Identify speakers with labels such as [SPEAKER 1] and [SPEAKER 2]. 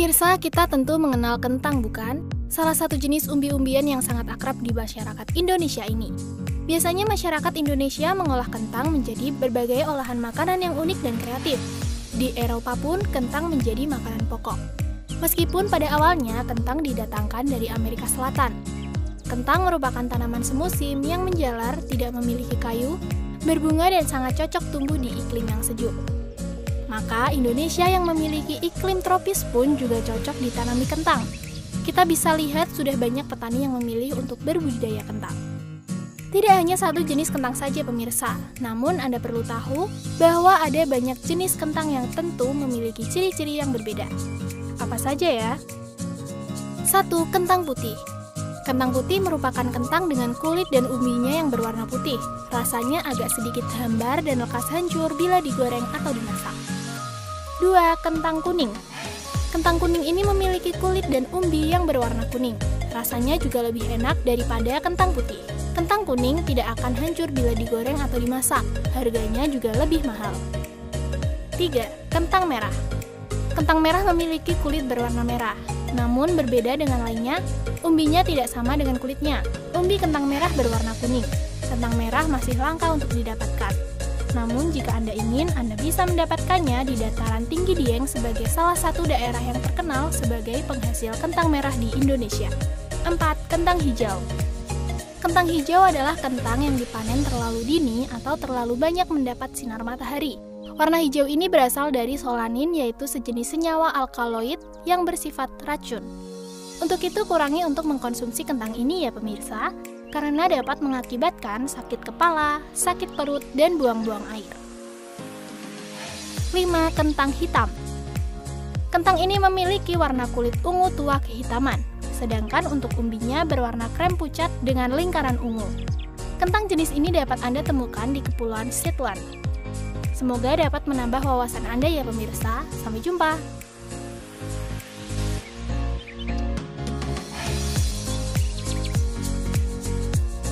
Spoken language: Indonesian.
[SPEAKER 1] Pemirsa, kita tentu mengenal kentang, bukan? Salah satu jenis umbi-umbian yang sangat akrab di masyarakat Indonesia ini. Biasanya masyarakat Indonesia mengolah kentang menjadi berbagai olahan makanan yang unik dan kreatif. Di Eropa pun, kentang menjadi makanan pokok. Meskipun pada awalnya kentang didatangkan dari Amerika Selatan. Kentang merupakan tanaman semusim yang menjalar, tidak memiliki kayu, berbunga dan sangat cocok tumbuh di iklim yang sejuk. Maka Indonesia yang memiliki iklim tropis pun juga cocok ditanami kentang. Kita bisa lihat sudah banyak petani yang memilih untuk berbudidaya kentang. Tidak hanya satu jenis kentang saja pemirsa, namun Anda perlu tahu bahwa ada banyak jenis kentang yang tentu memiliki ciri-ciri yang berbeda. Apa saja ya? 1. Kentang putih Kentang putih merupakan kentang dengan kulit dan umbinya yang berwarna putih. Rasanya agak sedikit hambar dan lekas hancur bila digoreng atau dimasak. 2. Kentang kuning Kentang kuning ini memiliki kulit dan umbi yang berwarna kuning. Rasanya juga lebih enak daripada kentang putih. Kentang kuning tidak akan hancur bila digoreng atau dimasak. Harganya juga lebih mahal. 3. Kentang merah Kentang merah memiliki kulit berwarna merah. Namun berbeda dengan lainnya, umbinya tidak sama dengan kulitnya. Umbi kentang merah berwarna kuning. Kentang merah masih langka untuk didapatkan. Namun jika Anda ingin, Anda bisa mendapatkannya di dataran tinggi Dieng sebagai salah satu daerah yang terkenal sebagai penghasil kentang merah di Indonesia. 4. Kentang hijau Kentang hijau adalah kentang yang dipanen terlalu dini atau terlalu banyak mendapat sinar matahari. Warna hijau ini berasal dari solanin yaitu sejenis senyawa alkaloid yang bersifat racun. Untuk itu kurangi untuk mengkonsumsi kentang ini ya pemirsa, karena dapat mengakibatkan sakit kepala, sakit perut, dan buang-buang air. 5. Kentang hitam Kentang ini memiliki warna kulit ungu tua kehitaman, sedangkan untuk umbinya berwarna krem pucat dengan lingkaran ungu. Kentang jenis ini dapat Anda temukan di Kepulauan Shetland. Semoga dapat menambah wawasan Anda ya pemirsa. Sampai jumpa.